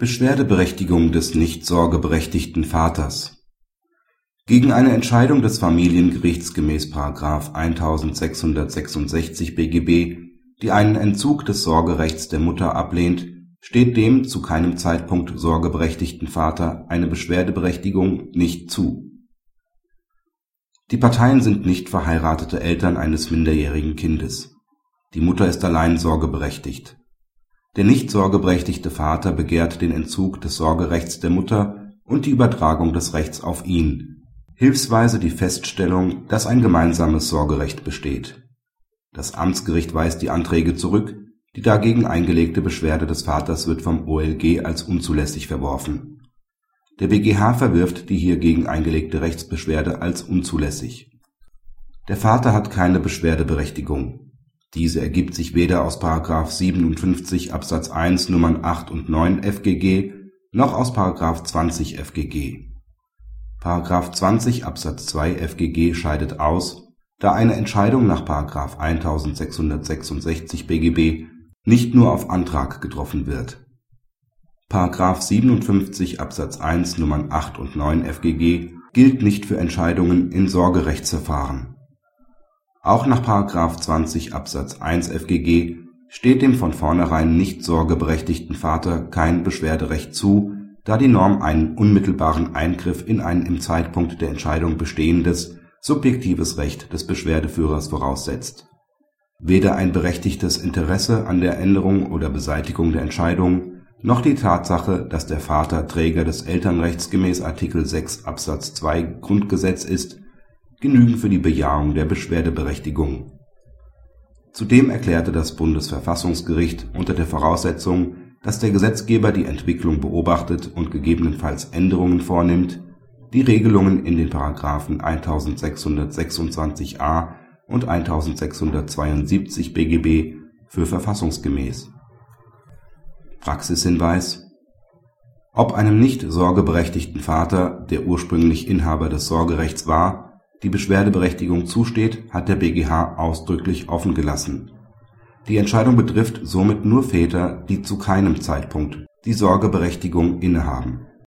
Beschwerdeberechtigung des nicht sorgeberechtigten Vaters Gegen eine Entscheidung des Familiengerichts gemäß § 1666 BGB, die einen Entzug des Sorgerechts der Mutter ablehnt, steht dem zu keinem Zeitpunkt sorgeberechtigten Vater eine Beschwerdeberechtigung nicht zu. Die Parteien sind nicht verheiratete Eltern eines minderjährigen Kindes. Die Mutter ist allein sorgeberechtigt der nicht sorgeberechtigte Vater begehrt den Entzug des Sorgerechts der Mutter und die Übertragung des Rechts auf ihn, hilfsweise die Feststellung, dass ein gemeinsames Sorgerecht besteht. Das Amtsgericht weist die Anträge zurück, die dagegen eingelegte Beschwerde des Vaters wird vom OLG als unzulässig verworfen. Der BgH verwirft die hiergegen eingelegte Rechtsbeschwerde als unzulässig. Der Vater hat keine Beschwerdeberechtigung diese ergibt sich weder aus § 57 Absatz 1 Nummern 8 und 9 FGG noch aus § 20 FGG. § 20 Absatz 2 FGG scheidet aus, da eine Entscheidung nach § 1666 BGB nicht nur auf Antrag getroffen wird. § 57 Absatz 1 Nummern 8 und 9 FGG gilt nicht für Entscheidungen in Sorgerechtsverfahren auch nach § 20 Absatz 1 FGG steht dem von vornherein nicht sorgeberechtigten Vater kein Beschwerderecht zu, da die Norm einen unmittelbaren Eingriff in ein im Zeitpunkt der Entscheidung bestehendes subjektives Recht des Beschwerdeführers voraussetzt. Weder ein berechtigtes Interesse an der Änderung oder Beseitigung der Entscheidung noch die Tatsache, dass der Vater Träger des Elternrechts gemäß Artikel 6 Absatz 2 Grundgesetz ist genügen für die Bejahung der Beschwerdeberechtigung. Zudem erklärte das Bundesverfassungsgericht unter der Voraussetzung, dass der Gesetzgeber die Entwicklung beobachtet und gegebenenfalls Änderungen vornimmt, die Regelungen in den §§ 1626a und 1672 BGB für verfassungsgemäß. Praxishinweis Ob einem nicht sorgeberechtigten Vater, der ursprünglich Inhaber des Sorgerechts war die Beschwerdeberechtigung zusteht, hat der BgH ausdrücklich offen gelassen. Die Entscheidung betrifft somit nur Väter, die zu keinem Zeitpunkt die Sorgeberechtigung innehaben